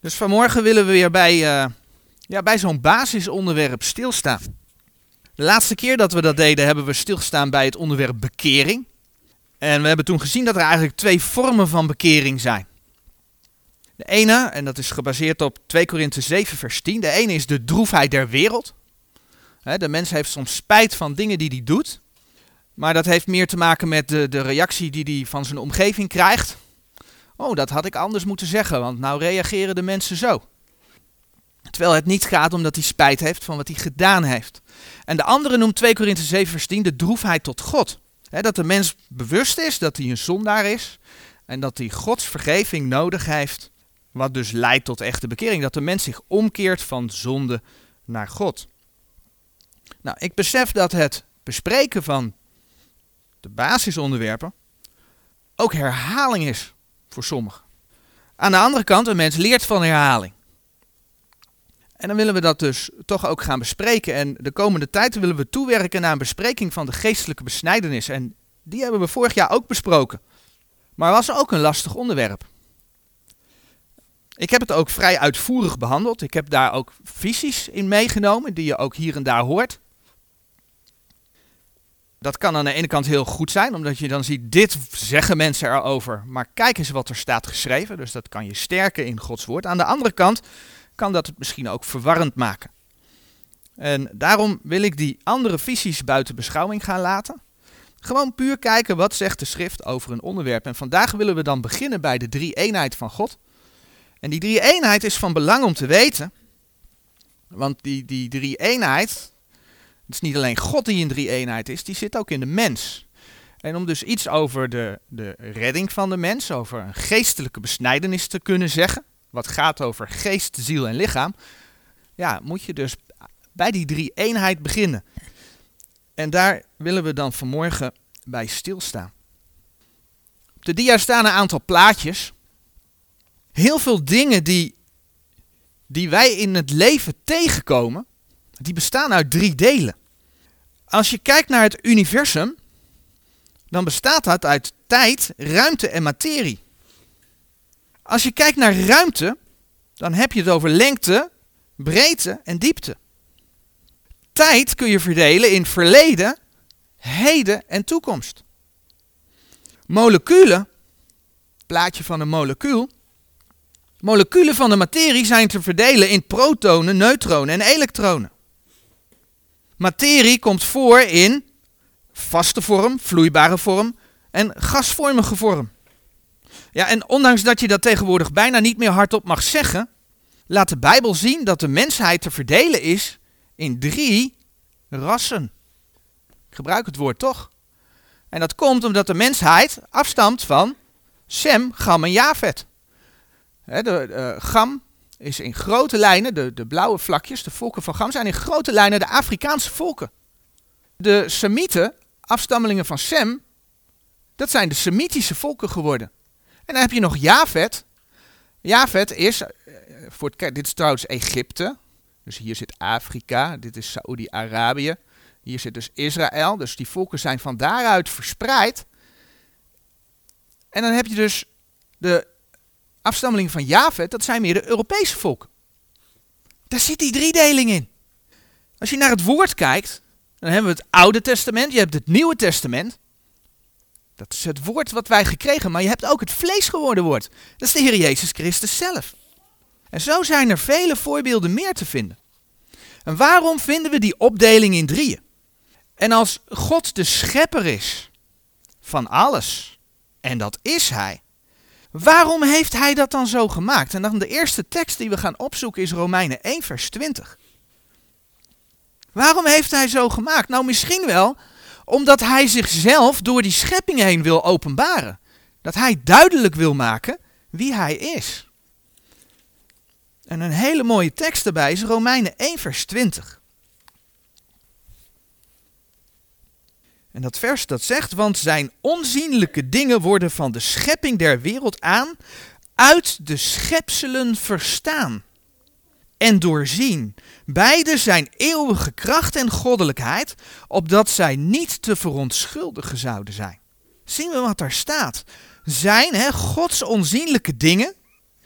Dus vanmorgen willen we weer bij, uh, ja, bij zo'n basisonderwerp stilstaan. De laatste keer dat we dat deden, hebben we stilgestaan bij het onderwerp bekering. En we hebben toen gezien dat er eigenlijk twee vormen van bekering zijn. De ene, en dat is gebaseerd op 2 Korinthe 7, vers 10. De ene is de droefheid der wereld. De mens heeft soms spijt van dingen die hij doet. Maar dat heeft meer te maken met de, de reactie die hij van zijn omgeving krijgt. Oh, dat had ik anders moeten zeggen, want nou reageren de mensen zo. Terwijl het niet gaat omdat hij spijt heeft van wat hij gedaan heeft. En de andere noemt 2 Korinthe 7 vers 10 de droefheid tot God. dat de mens bewust is dat hij een zondaar is en dat hij Gods vergeving nodig heeft, wat dus leidt tot echte bekering. Dat de mens zich omkeert van zonde naar God. Nou, ik besef dat het bespreken van de basisonderwerpen ook herhaling is voor sommigen. Aan de andere kant, een mens leert van herhaling. En dan willen we dat dus toch ook gaan bespreken. En de komende tijd willen we toewerken naar een bespreking van de geestelijke besnijdenis. En die hebben we vorig jaar ook besproken. Maar was ook een lastig onderwerp. Ik heb het ook vrij uitvoerig behandeld. Ik heb daar ook visies in meegenomen, die je ook hier en daar hoort dat kan aan de ene kant heel goed zijn, omdat je dan ziet, dit zeggen mensen erover, maar kijk eens wat er staat geschreven. Dus dat kan je sterken in Gods woord. Aan de andere kant kan dat het misschien ook verwarrend maken. En daarom wil ik die andere visies buiten beschouwing gaan laten. Gewoon puur kijken wat zegt de schrift over een onderwerp. En vandaag willen we dan beginnen bij de drie eenheid van God. En die drie eenheid is van belang om te weten. Want die, die drie eenheid, het is niet alleen God die in drie eenheid is, die zit ook in de mens. En om dus iets over de, de redding van de mens, over een geestelijke besnijdenis te kunnen zeggen, wat gaat over geest, ziel en lichaam, ja, moet je dus bij die drie eenheid beginnen. En daar willen we dan vanmorgen bij stilstaan. Op de dia staan een aantal plaatjes. Heel veel dingen die, die wij in het leven tegenkomen, die bestaan uit drie delen. Als je kijkt naar het universum, dan bestaat dat uit tijd, ruimte en materie. Als je kijkt naar ruimte, dan heb je het over lengte, breedte en diepte. Tijd kun je verdelen in verleden, heden en toekomst. Moleculen, plaatje van een molecuul. Moleculen van de materie zijn te verdelen in protonen, neutronen en elektronen. Materie komt voor in vaste vorm, vloeibare vorm en gasvormige vorm. Ja, en ondanks dat je dat tegenwoordig bijna niet meer hardop mag zeggen, laat de Bijbel zien dat de mensheid te verdelen is in drie rassen. Ik gebruik het woord toch? En dat komt omdat de mensheid afstamt van Sem, Gam en Javet. de, uh, Gam is in grote lijnen, de, de blauwe vlakjes, de volken van Gam, zijn in grote lijnen de Afrikaanse volken. De Semieten, afstammelingen van Sem, dat zijn de Semitische volken geworden. En dan heb je nog Javet. Javet is, eh, voor dit is trouwens Egypte, dus hier zit Afrika, dit is Saoedi-Arabië, hier zit dus Israël, dus die volken zijn van daaruit verspreid. En dan heb je dus de afstammelingen van Javet, dat zijn meer de Europese volken. Daar zit die driedeling in. Als je naar het woord kijkt, dan hebben we het Oude Testament, je hebt het Nieuwe Testament. Dat is het woord wat wij gekregen, maar je hebt ook het vlees geworden woord. Dat is de Heer Jezus Christus zelf. En zo zijn er vele voorbeelden meer te vinden. En waarom vinden we die opdeling in drieën? En als God de schepper is van alles, en dat is Hij, Waarom heeft hij dat dan zo gemaakt? En dan de eerste tekst die we gaan opzoeken is Romeinen 1, vers 20. Waarom heeft hij zo gemaakt? Nou, misschien wel omdat hij zichzelf door die schepping heen wil openbaren. Dat hij duidelijk wil maken wie hij is. En een hele mooie tekst daarbij is Romeinen 1, vers 20. En dat vers dat zegt, want zijn onzienlijke dingen worden van de schepping der wereld aan uit de schepselen verstaan en doorzien. Beide zijn eeuwige kracht en goddelijkheid, opdat zij niet te verontschuldigen zouden zijn. Zien we wat daar staat? Zijn hè, Gods onzienlijke dingen,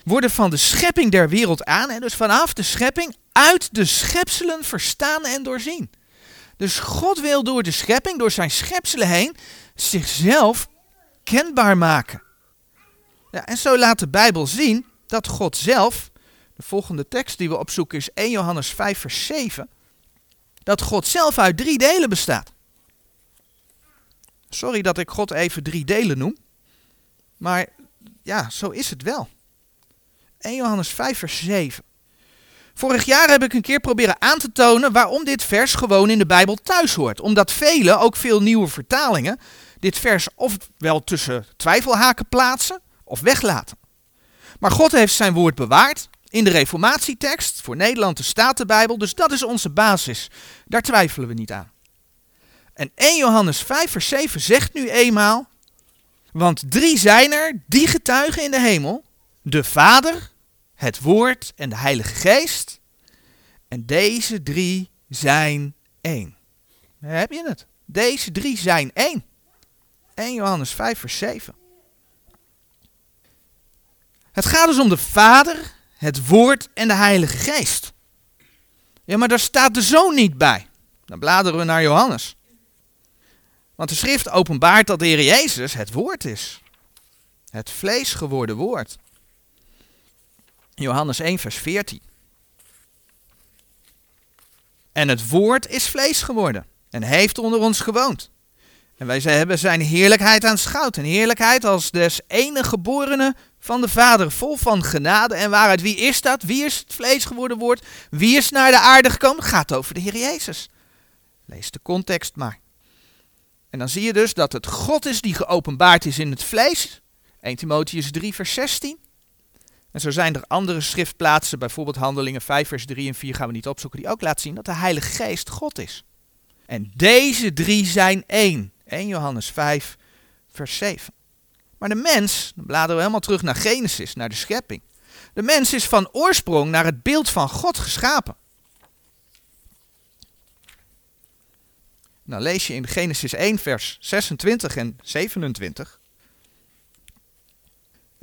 worden van de schepping der wereld aan, en dus vanaf de schepping, uit de schepselen verstaan en doorzien. Dus God wil door de schepping, door zijn schepselen heen, zichzelf kenbaar maken. Ja, en zo laat de Bijbel zien dat God zelf, de volgende tekst die we opzoeken is 1 Johannes 5 vers 7, dat God zelf uit drie delen bestaat. Sorry dat ik God even drie delen noem, maar ja, zo is het wel. 1 Johannes 5 vers 7. Vorig jaar heb ik een keer proberen aan te tonen waarom dit vers gewoon in de Bijbel thuis hoort. Omdat velen, ook veel nieuwe vertalingen, dit vers ofwel tussen twijfelhaken plaatsen of weglaten. Maar God heeft zijn woord bewaard in de reformatietekst, voor Nederland de Statenbijbel, dus dat is onze basis. Daar twijfelen we niet aan. En 1 Johannes 5 vers 7 zegt nu eenmaal, want drie zijn er, die getuigen in de hemel, de Vader, het Woord en de Heilige Geest. En deze drie zijn één. Heb je het? Deze drie zijn één. 1 Johannes 5 vers 7. Het gaat dus om de Vader, het Woord en de Heilige Geest. Ja, maar daar staat de Zoon niet bij. Dan bladeren we naar Johannes. Want de schrift openbaart dat de Heer Jezus het Woord is. Het vlees geworden Woord. Johannes 1, vers 14. En het woord is vlees geworden en heeft onder ons gewoond. En wij hebben zijn heerlijkheid aanschouwd. Een heerlijkheid als des enige geborene van de Vader, vol van genade en waarheid. Wie is dat? Wie is het vlees geworden woord? Wie is naar de aarde gekomen? Gaat over de Heer Jezus. Lees de context maar. En dan zie je dus dat het God is die geopenbaard is in het vlees. 1 Timotheus 3, vers 16. En zo zijn er andere schriftplaatsen, bijvoorbeeld Handelingen 5, vers 3 en 4 gaan we niet opzoeken, die ook laten zien dat de Heilige Geest God is. En deze drie zijn één. 1 Johannes 5, vers 7. Maar de mens, dan bladeren we helemaal terug naar Genesis, naar de schepping. De mens is van oorsprong naar het beeld van God geschapen. Dan lees je in Genesis 1, vers 26 en 27.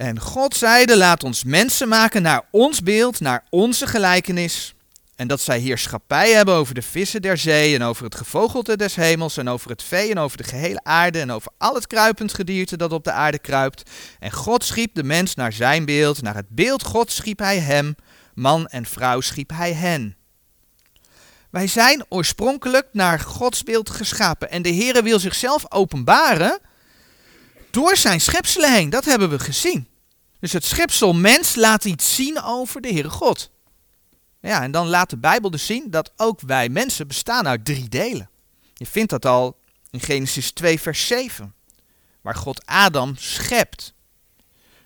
En God zeide, laat ons mensen maken naar ons beeld, naar onze gelijkenis. En dat zij heerschappij hebben over de vissen der zee en over het gevogelte des hemels en over het vee en over de gehele aarde en over al het kruipend gedierte dat op de aarde kruipt. En God schiep de mens naar zijn beeld, naar het beeld God schiep hij hem, man en vrouw schiep hij hen. Wij zijn oorspronkelijk naar Gods beeld geschapen en de Heere wil zichzelf openbaren door zijn schepselen heen. Dat hebben we gezien. Dus het schepsel mens laat iets zien over de Heere God. Ja, en dan laat de Bijbel dus zien dat ook wij mensen bestaan uit drie delen. Je vindt dat al in Genesis 2, vers 7, waar God Adam schept.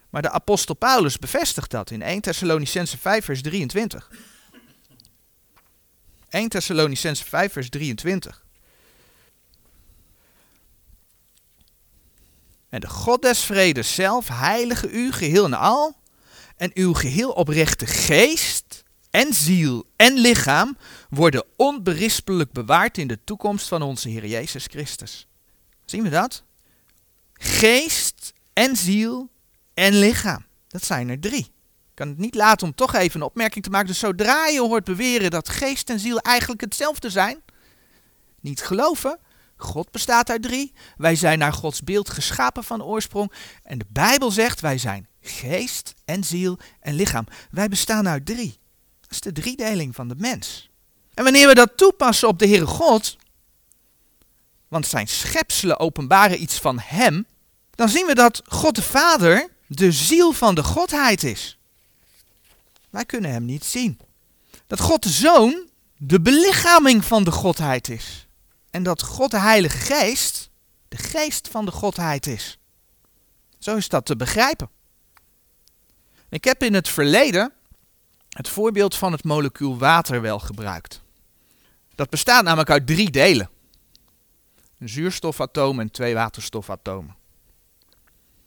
Maar de apostel Paulus bevestigt dat in 1 Thessalonicense 5, vers 23. 1 Thessalonicense 5, vers 23. En de God des vredes zelf heilige u geheel en al. En uw geheel oprechte geest en ziel en lichaam worden onberispelijk bewaard in de toekomst van onze Heer Jezus Christus. Zien we dat? Geest en ziel en lichaam. Dat zijn er drie. Ik kan het niet laten om toch even een opmerking te maken. Dus zodra je hoort beweren dat geest en ziel eigenlijk hetzelfde zijn, niet geloven, God bestaat uit drie. Wij zijn naar Gods beeld geschapen van oorsprong. En de Bijbel zegt wij zijn geest en ziel en lichaam. Wij bestaan uit drie. Dat is de driedeling van de mens. En wanneer we dat toepassen op de Heere God, want zijn schepselen openbaren iets van Hem, dan zien we dat God de Vader de ziel van de Godheid is. Wij kunnen Hem niet zien. Dat God de Zoon de belichaming van de Godheid is en dat God de Heilige Geest de geest van de Godheid is. Zo is dat te begrijpen. Ik heb in het verleden het voorbeeld van het molecuul water wel gebruikt. Dat bestaat namelijk uit drie delen. Een zuurstofatoom en twee waterstofatomen.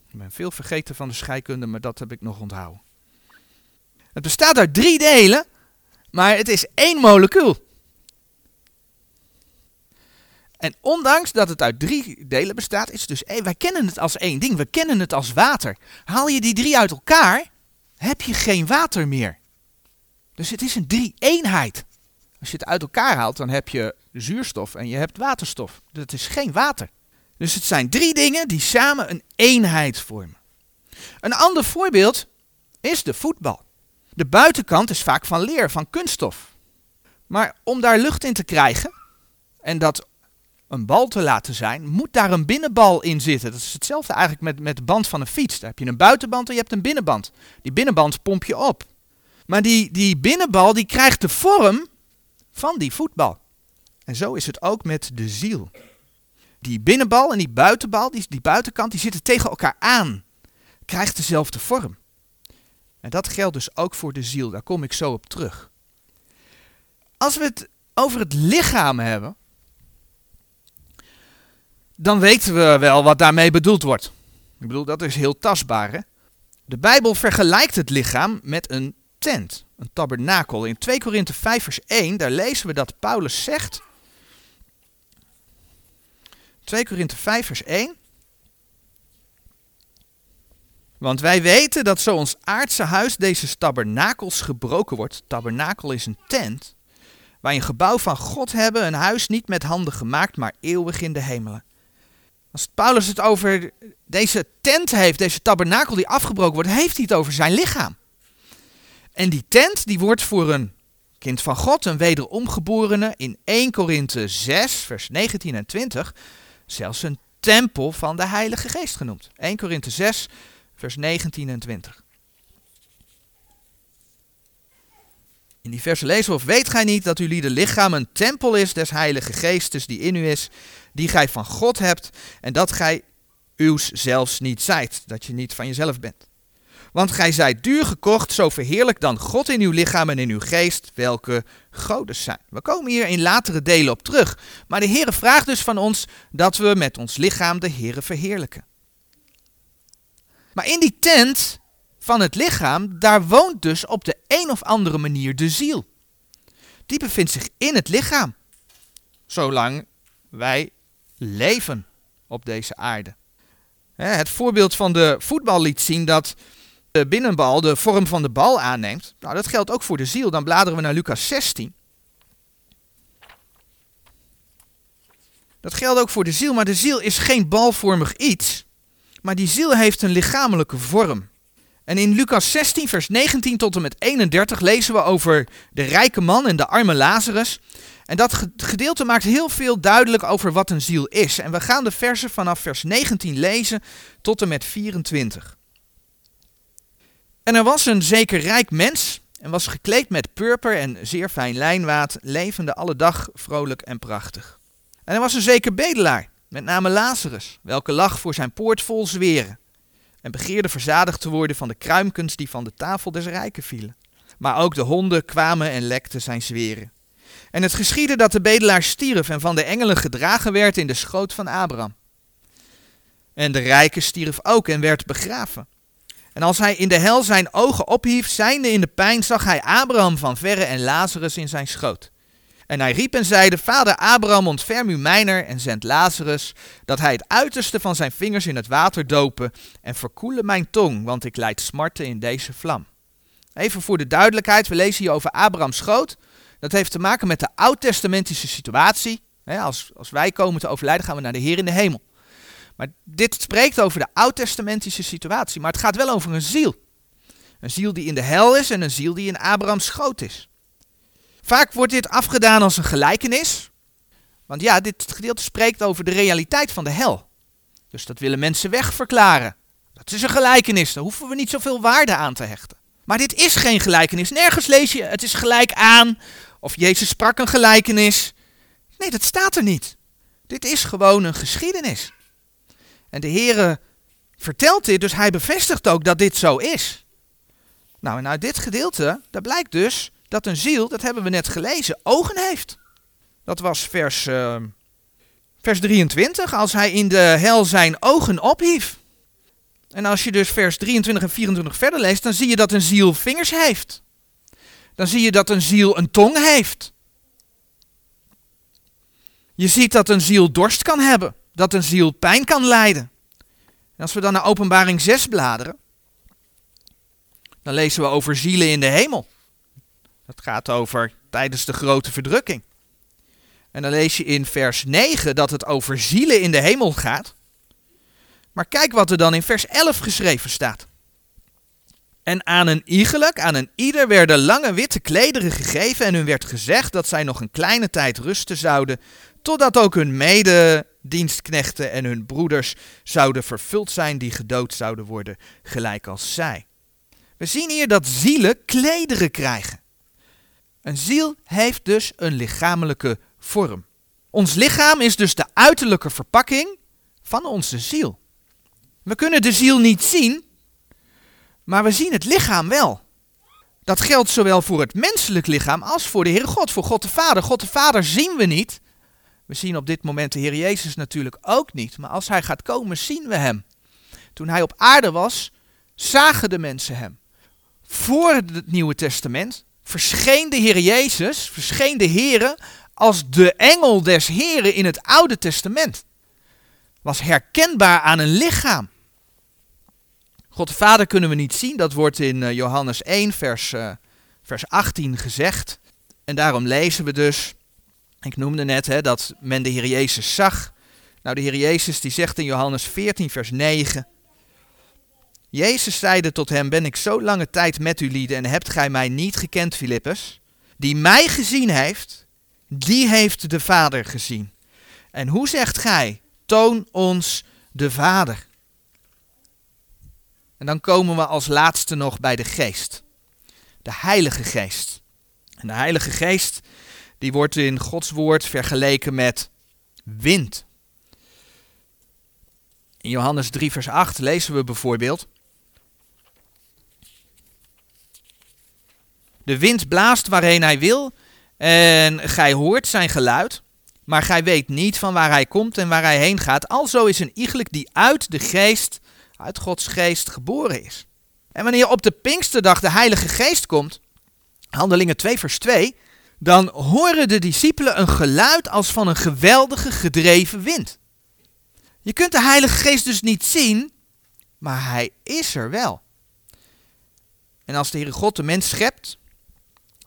Ik ben veel vergeten van de scheikunde, maar dat heb ik nog onthouden. Het bestaat uit drie delen, maar het is één molecuul. En ondanks dat het uit drie delen bestaat, is het dus, wij kennen het als één ding. We kennen het als water. Haal je die drie uit elkaar, heb je geen water meer. Dus het is een drie-eenheid. Als je het uit elkaar haalt, dan heb je zuurstof en je hebt waterstof. Dat is geen water. Dus het zijn drie dingen die samen een eenheid vormen. Een ander voorbeeld is de voetbal. De buitenkant is vaak van leer, van kunststof. Maar om daar lucht in te krijgen en dat een bal te laten zijn, moet daar een binnenbal in zitten. Dat is hetzelfde eigenlijk met, met de band van een fiets. Daar heb je een buitenband en je hebt een binnenband. Die binnenband pomp je op. Maar die, die binnenbal die krijgt de vorm van die voetbal. En zo is het ook met de ziel. Die binnenbal en die buitenbal, die, die buitenkant, die zitten tegen elkaar aan. Krijgt dezelfde vorm. En dat geldt dus ook voor de ziel. Daar kom ik zo op terug. Als we het over het lichaam hebben, dan weten we wel wat daarmee bedoeld wordt. Ik bedoel, dat is heel tastbaar. Hè? De Bijbel vergelijkt het lichaam met een tent, een tabernakel. In 2 Korinthe 5 vers 1, daar lezen we dat Paulus zegt... 2 Korinthe 5 vers 1... Want wij weten dat zo ons aardse huis deze tabernakels gebroken wordt. Tabernakel is een tent. Wij een gebouw van God hebben, een huis niet met handen gemaakt, maar eeuwig in de hemelen. Als Paulus het over deze tent heeft, deze tabernakel die afgebroken wordt, heeft hij het over zijn lichaam. En die tent die wordt voor een kind van God, een wederomgeborene, in 1 Korinthe 6, vers 19 en 20, zelfs een tempel van de Heilige Geest genoemd. 1 Korinthe 6, vers 19 en 20. In die verse lezen of weet gij niet dat jullie de lichaam een tempel is des Heilige Geestes die in u is, die gij van God hebt, en dat gij uws zelfs niet zijt, dat je niet van jezelf bent. Want gij zijt duur gekocht, zo verheerlijk dan God in uw lichaam en in uw geest, welke godes zijn. We komen hier in latere delen op terug, maar de Heere vraagt dus van ons dat we met ons lichaam de Heere verheerlijken. Maar in die tent van het lichaam, daar woont dus op de een of andere manier de ziel. Die bevindt zich in het lichaam, zolang wij leven op deze aarde. Het voorbeeld van de voetbal liet zien dat de binnenbal de vorm van de bal aanneemt. Nou, dat geldt ook voor de ziel. Dan bladeren we naar Lucas 16. Dat geldt ook voor de ziel, maar de ziel is geen balvormig iets, maar die ziel heeft een lichamelijke vorm. En in Lucas 16, vers 19 tot en met 31 lezen we over de rijke man en de arme Lazarus. En dat gedeelte maakt heel veel duidelijk over wat een ziel is. En we gaan de versen vanaf vers 19 lezen tot en met 24. En er was een zeker rijk mens en was gekleed met purper en zeer fijn lijnwaad, levende alle dag vrolijk en prachtig. En er was een zeker bedelaar, met name Lazarus, welke lag voor zijn poort vol zweren en begeerde verzadigd te worden van de kruimkens die van de tafel des rijken vielen. Maar ook de honden kwamen en lekten zijn zweren. En het geschiedde dat de bedelaar stierf en van de engelen gedragen werd in de schoot van Abraham. En de rijke stierf ook en werd begraven. En als hij in de hel zijn ogen ophief, zijnde in de pijn, zag hij Abraham van verre en Lazarus in zijn schoot. En hij riep en zeide, Vader Abraham, ontferm u mijner en zend Lazarus, dat hij het uiterste van zijn vingers in het water dopen en verkoele mijn tong, want ik leid smarten in deze vlam. Even voor de duidelijkheid, we lezen hier over Abrahams schoot. Dat heeft te maken met de oud-testamentische situatie. Als, als wij komen te overlijden, gaan we naar de Heer in de hemel. Maar dit spreekt over de oud-testamentische situatie, maar het gaat wel over een ziel. Een ziel die in de hel is en een ziel die in Abrahams schoot is. Vaak wordt dit afgedaan als een gelijkenis. Want ja, dit gedeelte spreekt over de realiteit van de hel. Dus dat willen mensen wegverklaren. Dat is een gelijkenis, daar hoeven we niet zoveel waarde aan te hechten. Maar dit is geen gelijkenis. Nergens lees je het is gelijk aan of Jezus sprak een gelijkenis. Nee, dat staat er niet. Dit is gewoon een geschiedenis. En de Heere vertelt dit, dus hij bevestigt ook dat dit zo is. Nou, en uit dit gedeelte, daar blijkt dus dat een ziel, dat hebben we net gelezen, ogen heeft. Dat was vers, uh, vers 23, als hij in de hel zijn ogen ophief. En als je dus vers 23 en 24 verder leest, dan zie je dat een ziel vingers heeft. Dan zie je dat een ziel een tong heeft. Je ziet dat een ziel dorst kan hebben, dat een ziel pijn kan lijden. En als we dan naar Openbaring 6 bladeren, Dan lezen we over zielen in de hemel. Dat gaat over tijdens de grote verdrukking. En dan lees je in vers 9 dat het over zielen in de hemel gaat. Maar kijk wat er dan in vers 11 geschreven staat. En aan een iegelijk, aan een ieder werden lange witte klederen gegeven en hun werd gezegd dat zij nog een kleine tijd rusten zouden, totdat ook hun mededienstknechten en hun broeders zouden vervuld zijn die gedood zouden worden, gelijk als zij. We zien hier dat zielen klederen krijgen. Een ziel heeft dus een lichamelijke vorm. Ons lichaam is dus de uiterlijke verpakking van onze ziel. We kunnen de ziel niet zien, maar we zien het lichaam wel. Dat geldt zowel voor het menselijk lichaam als voor de Heere God, voor God de Vader. God de Vader zien we niet. We zien op dit moment de Heer Jezus natuurlijk ook niet, maar als Hij gaat komen zien we Hem. Toen Hij op aarde was, zagen de mensen Hem. Voor het Nieuwe Testament verscheen de Heer Jezus, verscheen de Heere als de engel des Heren in het Oude Testament. Was herkenbaar aan een lichaam. God de Vader kunnen we niet zien, dat wordt in eh, Johannes 1, vers, uh, vers 18 gezegd. En daarom lezen we dus, ik noemde net hè, dat men de Heer Jezus zag. Nou, de Heer Jezus die zegt in Johannes 14, vers 9. Jezus zeide tot hem, ben ik zo lange tijd met u lieden en hebt gij mij niet gekend, Filippus? Die mij gezien heeft, die heeft de Vader gezien. En hoe zegt gij, toon ons de Vader? En dan komen we als laatste nog bij de Geest. De Heilige Geest. En de Heilige Geest, die wordt in Gods woord vergeleken met wind. In Johannes 3, vers 8 lezen we bijvoorbeeld. De wind blaast waarheen hij wil en gij hoort zijn geluid, maar gij weet niet van waar hij komt en waar hij heen gaat. Alzo is een iegelijk die uit de geest, uit Gods geest geboren is. En wanneer op de Pinksterdag de Heilige Geest komt, Handelingen 2 vers 2, dan horen de discipelen een geluid als van een geweldige gedreven wind. Je kunt de Heilige Geest dus niet zien, maar hij is er wel. En als de Heere God de mens schept,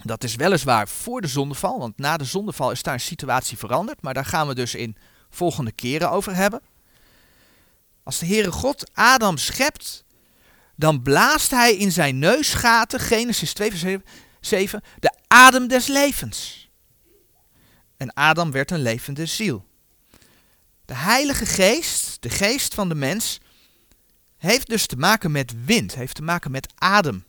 dat is weliswaar voor de zondeval, want na de zondeval is daar een situatie veranderd, maar daar gaan we dus in volgende keren over hebben. Als de Heere God Adam schept, dan blaast hij in zijn neusgaten, Genesis 2 vers 7, de adem des levens. En Adam werd een levende ziel. De Heilige Geest, de geest van de mens, heeft dus te maken met wind, heeft te maken met adem.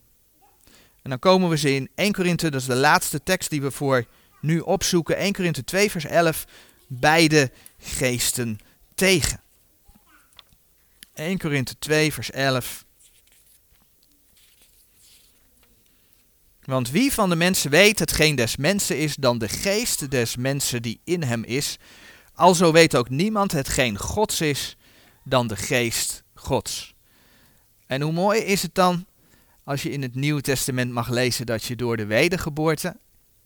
En dan komen we ze in 1 Korinthe, dat is de laatste tekst die we voor nu opzoeken, 1 Korinthe 2 vers 11, beide geesten tegen. 1 Korinthe 2 vers 11. Want wie van de mensen weet hetgeen des mensen is, dan de geest des mensen die in hem is. Alzo weet ook niemand hetgeen Gods is, dan de geest Gods. En hoe mooi is het dan als je in het Nieuwe Testament mag lezen dat je door de wedergeboorte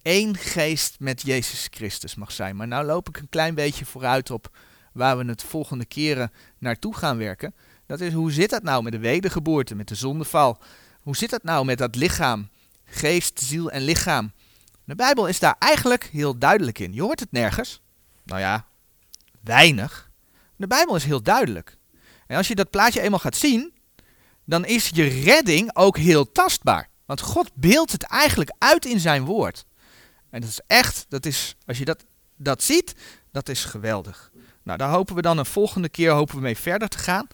één geest met Jezus Christus mag zijn. Maar nou loop ik een klein beetje vooruit op waar we het volgende keren naartoe gaan werken. Dat is hoe zit dat nou met de wedergeboorte, met de zondeval? Hoe zit dat nou met dat lichaam? Geest, ziel en lichaam. De Bijbel is daar eigenlijk heel duidelijk in. Je hoort het nergens. Nou ja, weinig. De Bijbel is heel duidelijk. En als je dat plaatje eenmaal gaat zien, dan is je redding ook heel tastbaar. Want God beeldt het eigenlijk uit in zijn woord. En dat is echt, dat is, als je dat, dat ziet, dat is geweldig. Nou, daar hopen we dan een volgende keer hopen we mee verder te gaan.